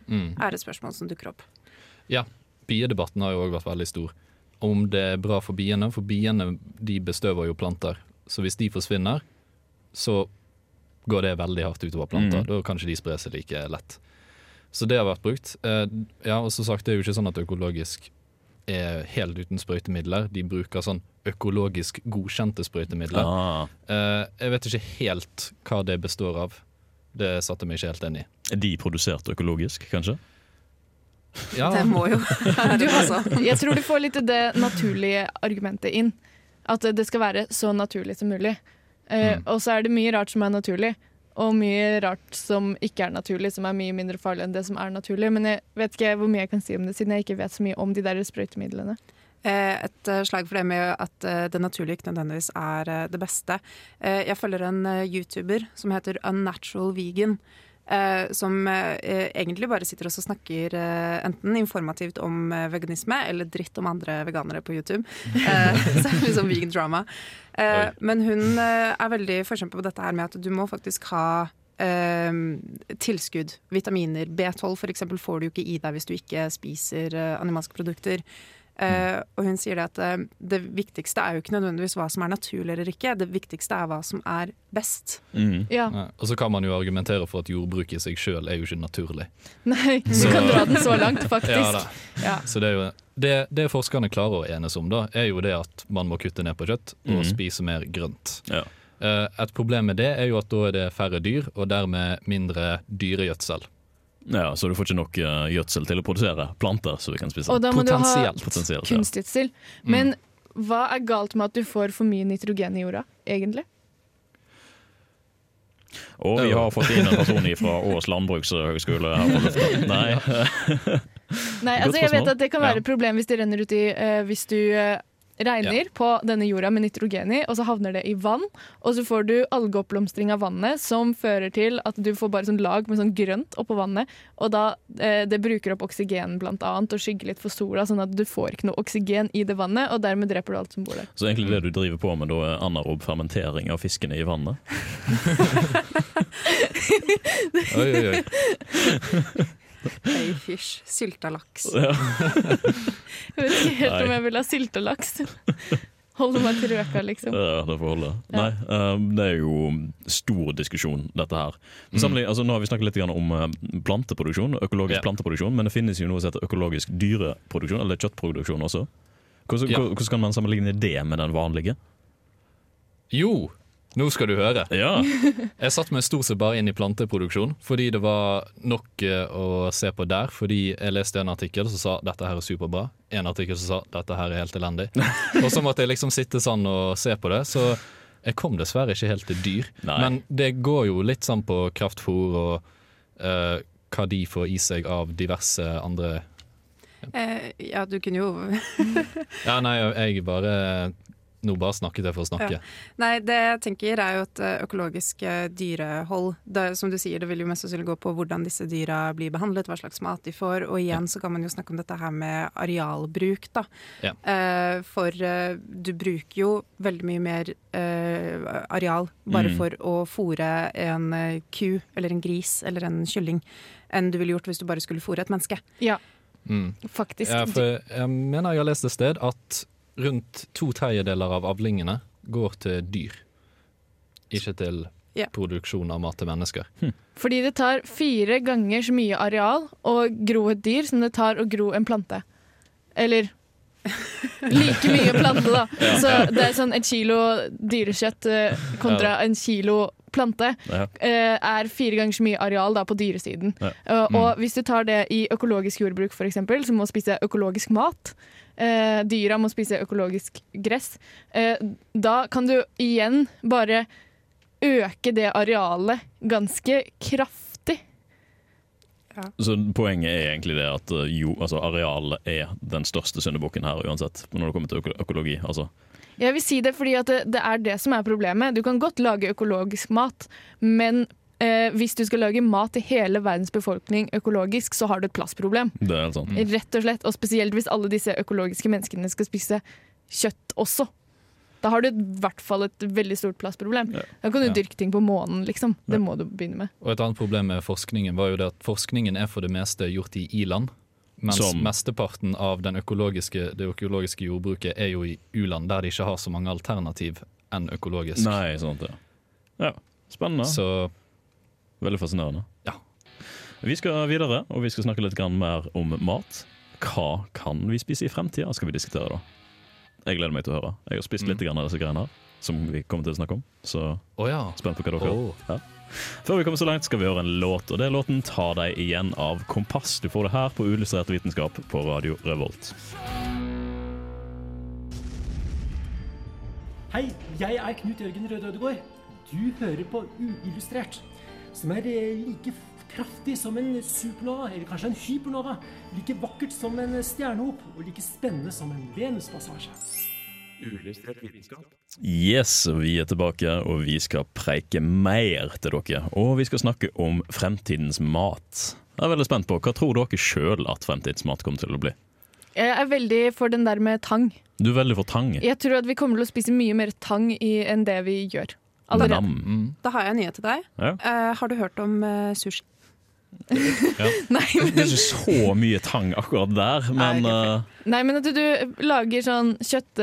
Mm. Er et spørsmål som dukker opp. Ja, biedebatten har jo òg vært veldig stor. Om det er bra for biene, for biene de bestøver jo planter. Så hvis de forsvinner, så går det veldig hardt utover planter. Mm. Da kan ikke de spre seg like lett. Så det har vært brukt. Eh, ja, og som sagt, det er jo ikke sånn at økologisk er helt uten sprøytemidler. De bruker sånn økologisk godkjente sprøytemidler. Ah. Eh, jeg vet ikke helt hva det består av. Det satte meg ikke helt inn i. Er de produsert økologisk, kanskje? Ja, Det må jo Du altså. jeg tror du får litt det naturlige argumentet inn. At det skal være så naturlig som mulig. Eh, Mm. Og så er det mye rart som er naturlig, og mye rart som ikke er naturlig, som er mye mindre farlig enn det som er naturlig. Men jeg vet ikke hvor mye jeg kan si om det, siden jeg ikke vet så mye om de der sprøytemidlene. Eh, Et eh, slag for det med at eh, det naturlige ikke nødvendigvis er det beste. Jeg følger en YouTuber som heter Unnatural Vegan. Eh, Som eh, egentlig bare sitter og snakker eh, enten informativt om veganisme eller dritt om andre veganere på YouTube. Så er det liksom vegan drama. Men hun er veldig forkjemper på dette her med at du må faktisk ha tilskudd, vitaminer. B12 for eksempel får du jo ikke i deg hvis du ikke spiser animalske produkter. Eh, og hun sier det at uh, det viktigste er jo ikke nødvendigvis hva som er naturlig eller ikke, det viktigste er hva som er best. Mm. Ja, Ja. Og så kan man jo argumentere for at jordbruk i seg sjøl er jo ikke naturlig. nei, du kan dra den så langt, faktisk. Ja. Så det, er jo, det, det forskerne klarer å enes om, da, er jo det at man må kutte ned på kjøtt og mm. spise mer grønt. Ja. Eh, Et problem med det er jo at da er det færre dyr, og dermed mindre dyregjødsel. Ja, Så du får ikke nok uh, gjødsel til å produsere planter som vi kan spise? Og da må du ha Potensielt. Potensielt, ja. kunstgjødsel. Men hva er galt med at du får for mye nitrogen i jorda, egentlig? Og vi har fått inn en person fra Ås landbrukshøgskole her på lufta. Nei. Nei, altså jeg vet at det kan være et problem hvis det renner ut i uh, Hvis du eh, regner på denne jorda med nitrogen i, og så havner det i vann, og så får du algeoppblomstring av vannet som fører til at du får bare sånn lag med sånn grønt oppå vannet, og da eh, det bruker opp oksygen blant annet og skygger litt for sola, sånn at du får ikke noe oksygen i det vannet, og dermed dreper du alt som bor der. Så egentlig det du driver på med, da er anarob fermentering av fiskene i vannet? Oi, oi, oi. Hey fish, sylta laks. Ja. Jeg vet ikke helt om jeg vil ha syltelaks. Holde meg til røka, liksom. Ja, det får holde. Ja. Nei, um, det er jo stor diskusjon, dette her. Men Samtidig, altså, nå har vi snakket litt om eh, planteproduksjon, økologisk Ja. planteproduksjon, men det finnes jo noe som heter økologisk dyreproduksjon, eller kjøttproduksjon også. Hvordan, Ja. hvordan kan man sammenligne det med den vanlige? Jo, nå skal du høre. Ja, Jeg satte meg stort sett bare inn i planteproduksjon fordi det var nok eh, å se på der. Fordi jeg leste en artikkel som sa dette her er superbra, en artikkel som sa dette her er helt elendig. Og så måtte jeg liksom sitte sånn og se på det. Så jeg kom dessverre ikke helt til dyr. Nei. Men det går jo litt sånn på kraftfôr og uh, hva de får i seg av diverse andre uh, ja, du kunne jo Ja, nei, jeg bare Nå bare snakket jeg for å snakke. Ja. Nei, det jeg tenker er jo at eh, økologisk eh, dyrehold det, Som du sier, det vil jo mest sannsynlig gå på hvordan disse dyra blir behandlet, hva slags mat de får. Og igjen så kan man jo snakke om dette her med arealbruk, da. Ja. Eh, for eh, du bruker jo veldig mye mer eh, areal bare Mm. for å fòre en eh, ku eller en gris eller en kylling enn du ville gjort hvis du bare skulle fòre et menneske. Ja, Mm. faktisk. Ja, for jeg mener jeg har lest et sted at rundt to tredjedeler av avlingene går til dyr. Ikke til Ja. produksjon av mat til mennesker. Fordi det tar fire ganger så mye areal å gro et dyr som det tar å gro en plante. Eller like mye plante, da. Så det er sånn et kilo dyrekjøtt eh, kontra en kilo plante Ja. eh, er fire ganger så mye areal da på dyresiden. Ja. Mm. og hvis du tar det i økologisk jordbruk, eksempel, som må spise økologisk mat, eh, dyra må spise økologisk gress, eh, da kan du igjen bare øke det arealet ganske kraftig. Så poenget er egentlig det at uh, jo, altså arealet er den største syndebukken her uansett, når det kommer til økologi. Altså. Jeg vil si det fordi at det, det er det som er problemet. Du kan godt lage økologisk mat, men eh, hvis du skal lage mat til hele verdens befolkning økologisk, så har du et plassproblem. Det er sånn. Rett og slett. Og spesielt hvis alle disse økologiske menneskene skal spise kjøtt også. Da har du i hvert fall et veldig stort plassproblem. Da kan du Ja. dyrke ting på månen, liksom. Det må du begynne med. Og et annet problem med forskningen var jo det at forskningen er for det meste gjort i i-land. Mens Som- mesteparten av den økologiske, det økologiske jordbruket er jo i u-land, der de ikke har så mange alternativ enn økologisk. Nei, sant det. Ja, spennende. Så Veldig fascinerende. Ja. Vi skal videre, og vi skal snakke litt mer om mat. Hva kan vi spise i fremtida, skal vi diskutere da. Jeg gleder meg til å høre. Jeg har spist litt mm. av disse greiene her, som vi kommer til å snakke om. Så oh, ja. spent på hva dere oh. ja. Før vi kommer så langt, skal vi høre en låt, og det er låten 'Ta deg igjen' av Kompass. Du får det her på Uillustrert vitenskap på Radio Revolt. Hei, jeg er Knut Jørgen Røde Ødegård. Du hører på Uillustrert, som er eh, like kraftig som en supernova, eller kanskje en hypernova. Like vakkert som en stjernehop, og like spennende som en Venuspassasje. Yes, vi er tilbake, og vi skal preike mer til dere. Og vi skal snakke om fremtidens mat. Jeg er veldig spent på, Hva tror dere sjøl at fremtidens mat kommer til å bli? Jeg er veldig for den der med tang. Du er veldig for tang. Jeg tror at vi kommer til å spise mye mer tang i, enn det vi gjør. Allerede. Mm. Da har jeg en nyhet til deg. Ja. Uh, har du hørt om uh, sushi? Nei, Det er ikke så mye tang akkurat der, men Nei, eh, Nei, men at du, du lager sånn kjøtt...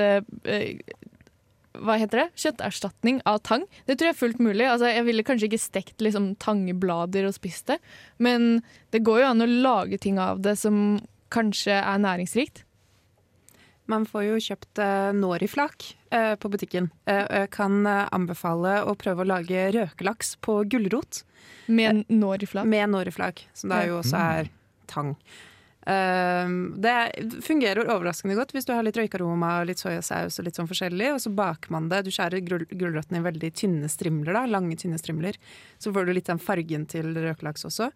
hva heter det? Kjøtterstatning av tang. Det tror jeg er fullt mulig. Altså, jeg ville kanskje ikke stekt liksom, tangblader og spist det, men det går jo an å lage ting av det som kanskje er næringsrikt. Man får jo kjøpt eh, Noriflak eh, på butikken. Eh, jeg kan anbefale å prøve å lage røkelaks på gulrot Med noriflak. med Noriflak, som da jo også er tang. Eh, det fungerer overraskende godt hvis du har litt røykaroma, og litt soyasaus og litt sånn forskjellig. Og så baker man det. Du skjærer gul- gulrøttene i veldig tynne strimler, da, lange, tynne strimler. Så får du litt den fargen til røkelaks også.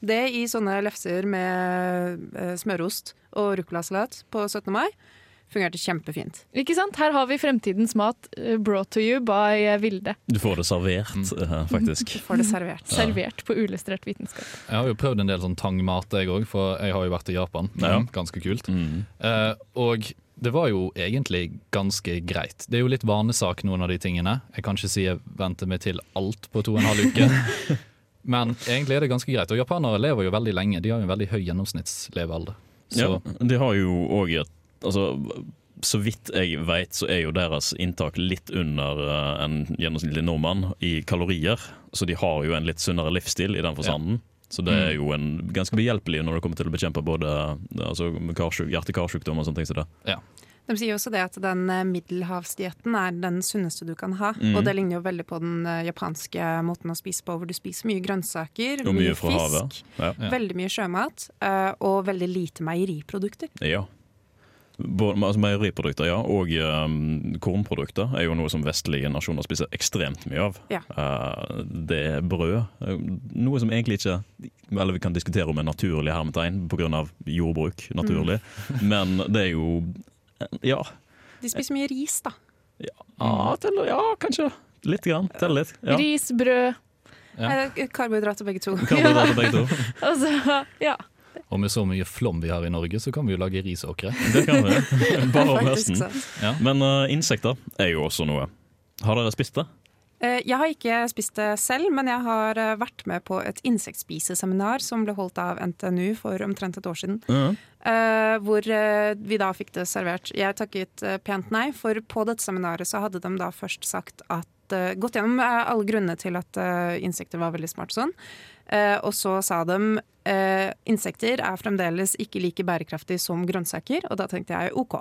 Det i sånne lefser med smørost og ruccolasalat på 17. mai fungerte kjempefint. Ikke sant? Her har vi fremtidens mat eh, brought to you by eh, Vilde. du får det servert, eh, faktisk. Du får det servert. Servert på uillustrert vitenskap. Jeg har jo prøvd en del sånn tangmat, jeg òg, for jeg har jo vært i Japan. Ja. Mm, Ganske kult. Mm. Uh, og det var jo egentlig ganske greit. Det er jo litt vanesak, noen av de tingene. Jeg kan ikke si jeg venter meg til alt på to og en halv uke. Men egentlig er det ganske greit. Og japanere lever jo veldig lenge. De har jo en veldig høy gjennomsnittslevealder. Så Ja, de har jo òg et Altså, så vidt jeg vet, så er jo deres inntak litt under eh, en gjennomsnittlig nordmann i kalorier. Så de har jo en litt sunnere livsstil i den forstanden. Så det er jo en ganske behjelpelig når det kommer til å bekjempe både altså, hjerte-karsykdom og sånne ting som det. ja. De sier også det at den eh, middelhavsdietten er den sunneste du kan ha. Mm. Og det ligner jo veldig på den eh, japanske måten å spise på, hvor du spiser mye grønnsaker, mye fra fisk. Ja. Ja. veldig mye sjømat eh, og veldig lite meieriprodukter. ja. Både, altså Meieriprodukter, ja, og um, kornprodukter er jo noe som vestlige nasjoner spiser ekstremt mye av. Ja. Uh, det er brød. eh, Noe som egentlig ikke Eller vi kan diskutere om er naturlig hermetegn pga. jordbruk, naturlig. Mm. Men det er jo Ja. De spiser mye ris, da. Ja, teller, ja kanskje. Litt grann. Teller litt. Ja. Ris, brød. Ja. Eh, Karbohydrater begge to. Karbohydrater begge to. Altså, ja. Og med så mye flom vi har i Norge, så kan vi jo lage risåkre. Det kan vi. Bare om høsten. Ja. Men uh, insekter er jo også noe. Har dere spist det? Eh, Jeg har ikke spist det selv, men jeg har eh, vært med på et insektspiseseminar som ble holdt av NTNU for omtrent et år siden. Eh, hvor vi da fikk det servert. Jeg takket pent nei, for på dette seminaret så hadde de da først sagt at Gått gjennom alle grunnene til at insekter var veldig smart sånn. Eh, og så sa de eh, insekter er fremdeles ikke like bærekraftig som grønnsaker, og da tenkte jeg OK.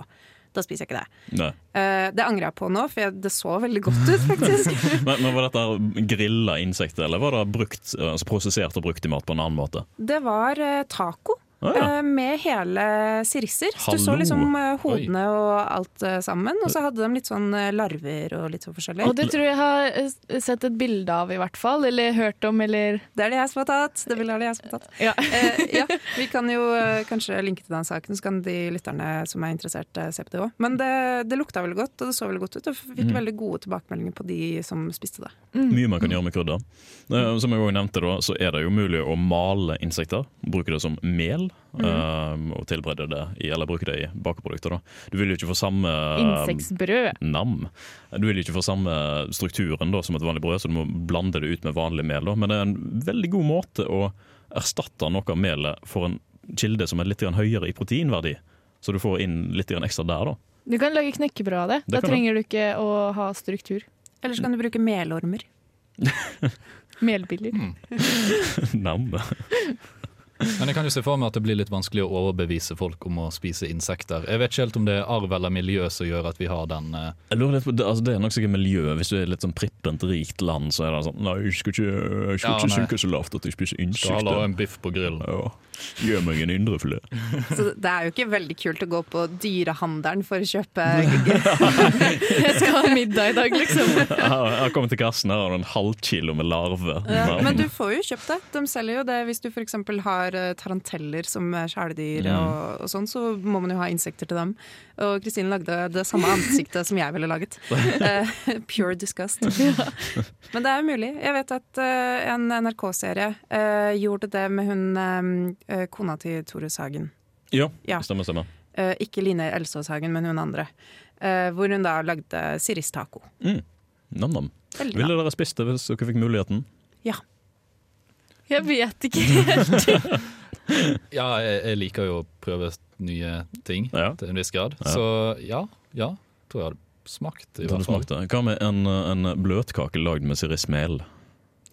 Da spiser jeg ikke det. Eh, det angrer jeg på nå, for jeg, det så veldig godt ut, faktisk. Men, men Var dette grilla insekter, eller var det brukt, altså prosessert og brukt i mat på en annen måte? Det var eh, taco. Ah, ja. eh, Med hele sirisser. Så du så liksom hodene hodene og alt eh, sammen. Og så hadde de litt sånn eh, larver og litt sånn forskjellig. Og det tror jeg har eh, sett et bilde av, i hvert fall. Eller hørt om, eller Det er det jeg som har tatt. Det vil være det jeg som har tatt. Ja. Eh, ja, vi kan jo eh, kanskje linke til den saken, så kan de lytterne som er interessert, eh, se på det òg. Men det, det lukta veldig godt, og det så veldig godt ut. Og fikk Mm. veldig gode tilbakemeldinger på de som spiste det. Mye man kan gjøre med krydder. Eh, Som jeg også nevnte da, så er det jo mulig å male insekter. Bruke det som mel. Eh, og tilberede det i, eller bruke det i bakeprodukter. da. Du vil jo ikke få samme insektsbrød. nam. Du vil jo ikke få samme strukturen da, som et vanlig brød, så du må blande det ut med vanlig mel. Da. Men det er en veldig god måte å erstatte noe av melet for en kilde som er litt høyere i proteinverdi. Så du får inn litt ekstra der, da. Du kan lage knekkebrød av det. Det Da trenger du ikke å ha struktur. Eller så kan du bruke melormer. Melbiller. Nam. Men jeg kan jo se for meg at det blir litt vanskelig å overbevise folk om å spise insekter. Jeg vet ikke helt om det er arv eller miljø som gjør at vi har den eh, Jeg lurer litt på, det, altså det er nok sikkert miljøet. Hvis du er litt sånn prippent rikt land, så er det sånn Nei, jeg skal ikke, jeg skal Ja, ikke nei. synke så lavt at jeg spiser Skal ha insekter. en biff på grillen. Ja. Gjør meg en indrefilet. Så det er jo ikke veldig kult å gå på dyrehandelen for å kjøpe Jeg skal ha middag i dag, liksom. Jeg har kommet til kassen her har en halvkilo med larve. Ja, men du får jo kjøpt det. De selger jo det hvis du f.eks. har eh, taranteller som kjæledyr ja. og, og sånn, så må man jo ha insekter til dem. Og Kristine lagde det samme ansiktet som jeg ville laget. Eh, pure disgust. Men det er mulig. Jeg vet at eh, en NRK-serie gjorde det med hun kona til Tore Sagen. Ja, Ja. stemmer, stemmer. Eh, ikke Line Elsås Hagen, men hun andre. Eh, hvor hun da lagde siristaco. Mm. Nam-nam. Ville dere spist det hvis dere fikk muligheten? Ja. Jeg vet ikke helt. Ja, jeg, jeg liker jo å prøve nye ting Ja. til en viss grad. Ja. Så ja, ja, tror jeg hadde smakt. i hvert fall. smakt? Hva med en, en bløtkake lagd med sirismel?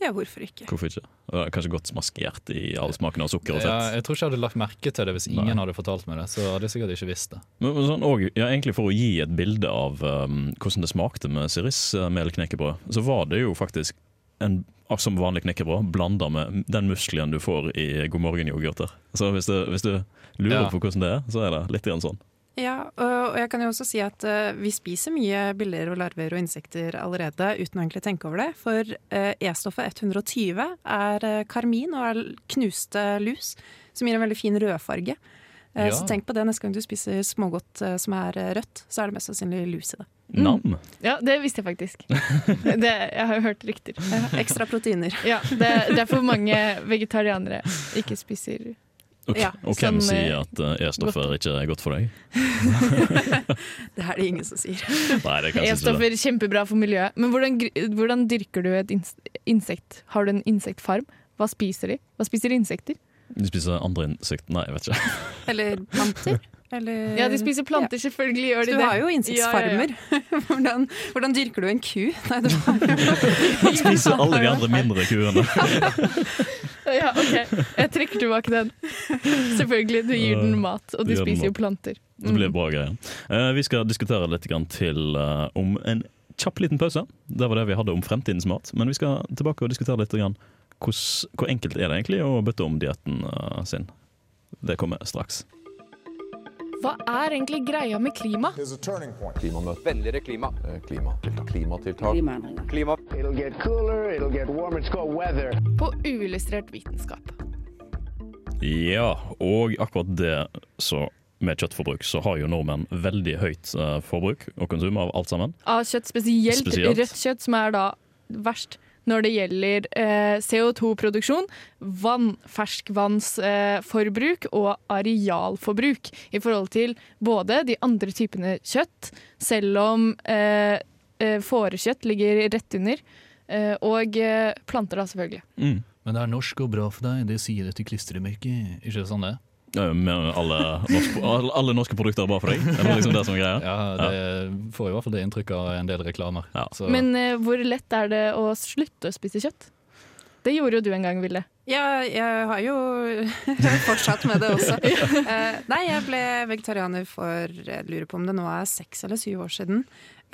Ja, hvorfor ikke? Hvorfor ikke? Det er Kanskje godt maskert i all smaken av sukker og Ja, jeg tror ikke jeg hadde lagt merke til det hvis Nei. ingen hadde fortalt meg det. Så hadde jeg sikkert ikke visst det. Men, men sånn, og, ja, egentlig For å gi et bilde av um, hvordan det smakte med sirismelknekkebrød, så var det jo faktisk en ah, som vanlig knekkebrød blanda med den muskelen du får i God morgen-yoghurter. Så hvis du, hvis du lurer Ja. på hvordan det er, så er det litt grann sånn. Ja, og jeg kan jo også si at eh, vi spiser mye biller og larver og insekter allerede uten å egentlig tenke over det. For eh, E-stoffet 120 er eh, karmin og er knuste lus, som gir en veldig fin rødfarge. Ja. Så tenk på det neste gang du spiser smågodt som er rødt, så er det mest sannsynlig lus i det. Nam. Ja, det visste jeg faktisk. Det, jeg har jo hørt rykter. Ekstra proteiner. Ja, det, det er for mange vegetarianere ikke spiser Og, Ja, og hvem som, eh, sier at uh, E-stoffer ikke er godt for deg? Det er det ingen som sier. E-stoffer er kjempebra for miljøet. Men hvordan, hvordan dyrker du et insekt? Har du en insektfarm? Hva spiser de? Hva spiser insekter? De spiser andre insekter Nei, jeg vet ikke. Eller planter. Eller Ja, de spiser planter, selvfølgelig gjør de det. du har jo insektfarmer. hvordan, hvordan dyrker du en ku? Nei, det var De spiser alle de andre mindre kuene. Ja, ok. Jeg trekker tilbake den. Selvfølgelig, du gir den mat, og de spiser jo planter. planter. Det blir bra greier. Uh, vi skal diskutere litt grann til uh, om en kjapp liten pause. Det var det vi hadde om fremtidens mat. Men vi skal tilbake og diskutere litt grann Hvor, hvor enkelt er det egentlig å bytte om dietten uh, sin. Det kommer straks. Hva er egentlig greia med klima? Klimamøte. Vennligere klima. Klimatiltak. Klimatiltak. Klima. På uillustrert vitenskap. Ja, og akkurat det så med kjøttforbruk, så har jo nordmenn veldig høyt eh, forbruk og konsum av alt sammen. Av kjøtt, spesielt, Spesielt. rødt kjøtt, som er da verst når det gjelder eh, CO2-produksjon, vann, ferskvannsforbruk eh, og arealforbruk i forhold til både de andre typene kjøtt, selv om eh, eh, fårekjøtt ligger rett under, eh, og eh, planter da selvfølgelig. Mm. Men det er norsk og bra for deg, det sier det til klistremerket. Ikke det sånn det? Med alle norske, alle, norske produkter er bra for deg? Det liksom det som er greia? Ja, det får i hvert fall det inntrykket av en del reklamer. Ja. Så, Men uh, hvor lett er det å slutte å spise kjøtt? Det gjorde jo du en gang, Ville. Ja, jeg har jo fortsatt med det også. Uh, nei, jeg ble vegetarianer for jeg lurer på om det nå er seks eller syv år siden.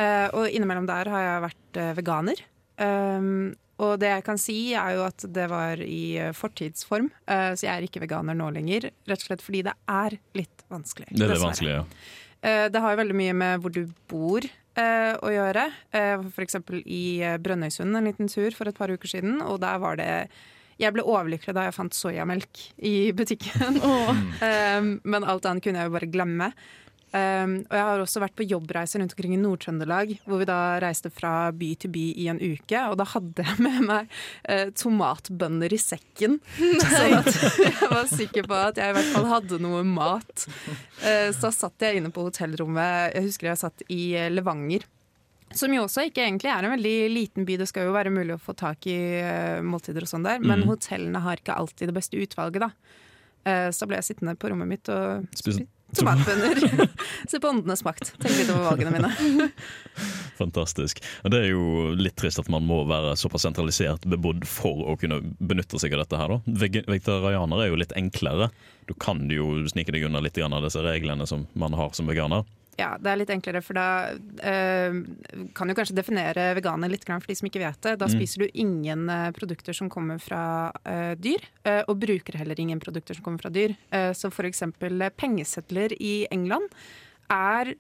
Uh, og innimellom der har jeg vært veganer. Um, og det jeg kan si, er jo at det var i eh, fortidsform, eh, så jeg er ikke veganer nå lenger. Rett og slett fordi det er litt vanskelig. Det er det vanskelig, ja. Eh, Det har jo veldig mye med hvor du bor å gjøre. For eksempel i Brønnøysund en liten tur for et par uker siden, og der var det jeg ble overlykkelig da jeg fant soyamelk i butikken. Eh, Men alt annet kunne jeg jo bare glemme. Um, og jeg har også vært på jobbreiser rundt omkring i Nord-Trøndelag, hvor vi da reiste fra by til by i en uke. Og da hadde jeg med meg uh, tomatbønner i sekken, sånn at jeg var sikker på at jeg i hvert fall hadde noe mat. Uh, så da satt jeg inne på hotellrommet, jeg husker jeg satt i eh, Levanger. Som jo også ikke egentlig er en veldig liten by, det skal jo være mulig å få tak i uh, måltider og sånn der, men mm. hotellene har ikke alltid det beste utvalget, da. Eh, så da ble jeg sittende på rommet mitt og Spise tomatbønner. Se på åndenes makt. Tenk litt over valgene mine. Fantastisk. Det er jo litt trist at man må være såpass sentralisert bebodd for å kunne benytte seg av dette her. da. Vegetarianere er jo litt enklere. Du kan jo snike deg unna litt av disse reglene som man har som veganer. Ja, det er litt enklere, for da eh, kan du kanskje definere veganer litt for de som ikke vet det. Da Mm. spiser du ingen eh, produkter som kommer fra eh, dyr, eh, og bruker heller ingen produkter som kommer fra dyr. Uh, så eh, pengesedler i England er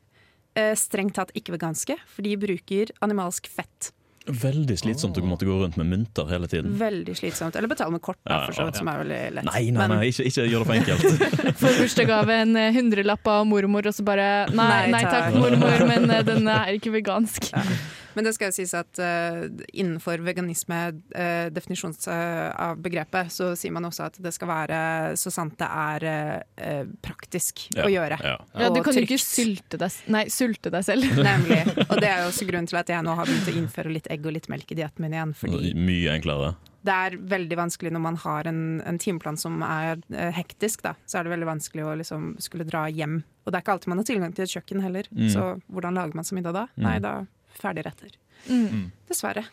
strengt tatt ikke veganske, for de bruker animalsk fett. Veldig slitsomt å måtte gå rundt med mynter hele tiden. Veldig slitsomt. Eller betale med kort, da, Ja, for så vidt, ja. som er veldig lett. Nei, nei, nei, ikke, ikke gjør det for enkelt. Får bursdagsgave en eh, hundrelapp av mormor, og så bare Nei, Nei, nei takk, mormor, men eh, den er ikke vegansk. Men det skal jo sies at uh, innenfor veganisme, uh, definisjons eh, av begrepet, så sier man også at det skal være så sant det er eh, praktisk Ja, å gjøre. ja. Ja, du kan jo ikke sylte deg, nei, sulte deg selv. Nemlig. Og det er jo også grunnen til at jeg nå har begynt å innføre litt egg og litt melk i dietten min igjen. Fordi Mye enklere. det er veldig vanskelig når man har en, en timeplan som er eh, hektisk, da. Så er det veldig vanskelig å liksom skulle dra hjem. Og det er ikke alltid man har tilgang til et kjøkken heller. Mm. Så hvordan lager man seg middag da? Mm. Nei, da ferdigretter. Mm. Dessverre.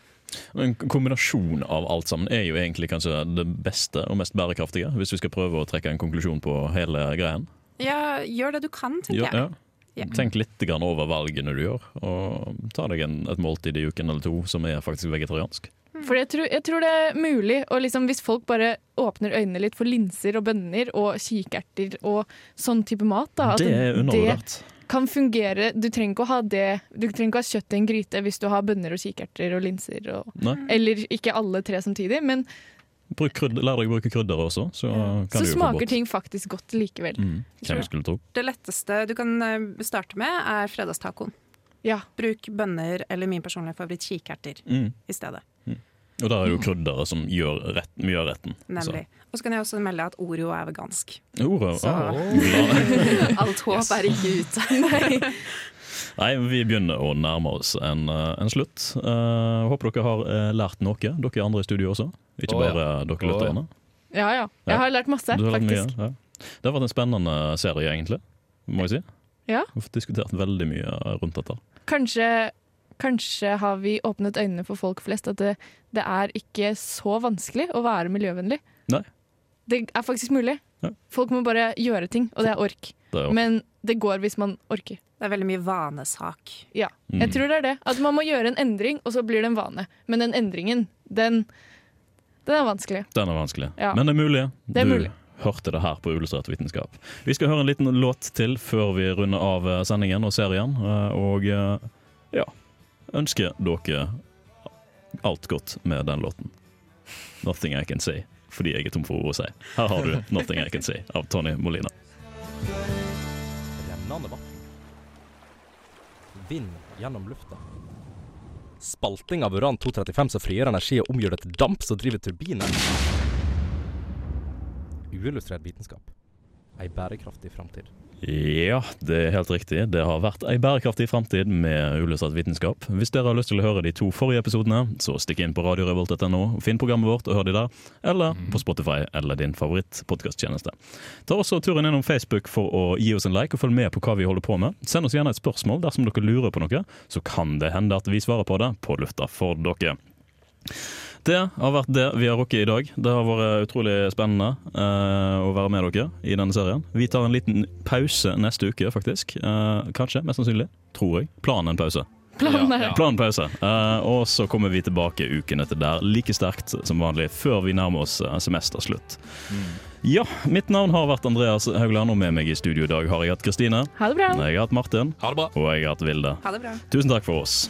En kombinasjon av alt sammen er jo egentlig kanskje det beste og mest bærekraftige, hvis vi skal prøve å trekke en konklusjon på hele greien. Ja, gjør det du kan, tenker Ja, jeg. ja. Tenk litt grann over valgene du gjør, og ta deg en, et måltid i uken eller to som er faktisk vegetariansk. For jeg tror, jeg tror det er mulig, og liksom hvis folk bare åpner øynene litt for linser og bønner og kikerter og sånn type mat, da, at Det er undervurdert. Kan fungere. Du trenger ikke å ha det Du trenger ikke å ha kjøtt i en gryte hvis du har bønner og kikerter og linser. Og, eller ikke alle tre samtidig, men Bruk krydder, lær deg å bruke krydder også, så kan så du smaker ting faktisk godt likevel. Mm, tro? Det letteste du kan eh, starte med, er fredagstacoen. Ja. Bruk bønner eller min personlige favoritt kikerter Mm. i stedet. Og der er det jo krydderet som gjør rett, mye av retten. Nemlig. Og så kan jeg også melde at Oreo er vegansk. Oro? Så ah, alt håp er ikke ute. Nei, vi begynner å nærme oss en, eh, en slutt. Uh, håper dere har eh, lært noe, dere andre i studio også. Ikke oh, ja. bare dere lytterne. ja. Ja ja. Ja. Jeg har lært masse, har lært mye, faktisk. ja. Det har vært en spennende serie, egentlig. Må jeg si. Ja. Vi har diskutert veldig mye rundt dette. Kanskje, kanskje har vi åpnet øynene for folk flest at det, det er ikke så vanskelig å være miljøvennlig. Nei. Det er faktisk mulig. Ja. Folk må bare gjøre ting, og det er ork. Det er ork. Men det går hvis man orker. Det er veldig mye vanesak. Ja, Mm. jeg tror det er det. At man må gjøre en endring, og så blir det en vane. Men den endringen, den, den er vanskelig. Den er vanskelig, Ja. men det er mulig. Det er du mulig. hørte det her på Illustrert vitenskap. Vi skal høre en liten låt til før vi runder av eh, sendingen og serien. eh, Og eh, ja, ønsker dere alt godt med den låten. 'Nothing I Can Say', fordi jeg er tom for ord å si. Her har du 'Nothing I Can Say' av Tony Molina. Rennende vann. Vind gjennom lufta. Spalting av uran-235 som frigjør energi og omgjør det til damp som driver turbinen. Uillustrert vitenskap. Ei bærekraftig framtid. Ja, det er helt riktig. Det har vært ei bærekraftig framtid med uillustrert vitenskap. Hvis dere har lyst til å høre de to forrige episodene, så stikk inn på radiorevolt.no, finn programmet vårt og hør de der, eller på Spotify eller din favorittpodkasttjeneste. Ta også turen innom Facebook for å gi oss en like og følg med på hva vi holder på med. Send oss gjerne et spørsmål dersom dere lurer på noe, så kan det hende at vi svarer på det på lufta for dere. Det har vært det vi har rukket i dag. Det har vært utrolig spennende uh, å være med dere i denne serien. Vi tar en liten pause neste uke, faktisk. Uh, kanskje, mest sannsynlig. Tror jeg. Planen en pause. Planen ja, Planen pause. Uh, og så kommer vi tilbake uken etter der, like sterkt som vanlig, før vi nærmer oss semesterslutt. Mm. Ja, mitt navn har vært Andreas Haugland, og med meg i studio i dag har jeg hatt Kristine. Ha det bra. Jeg har hatt Martin. Ha det bra. Og jeg har hatt Vilde. Ha det bra. Tusen takk for oss.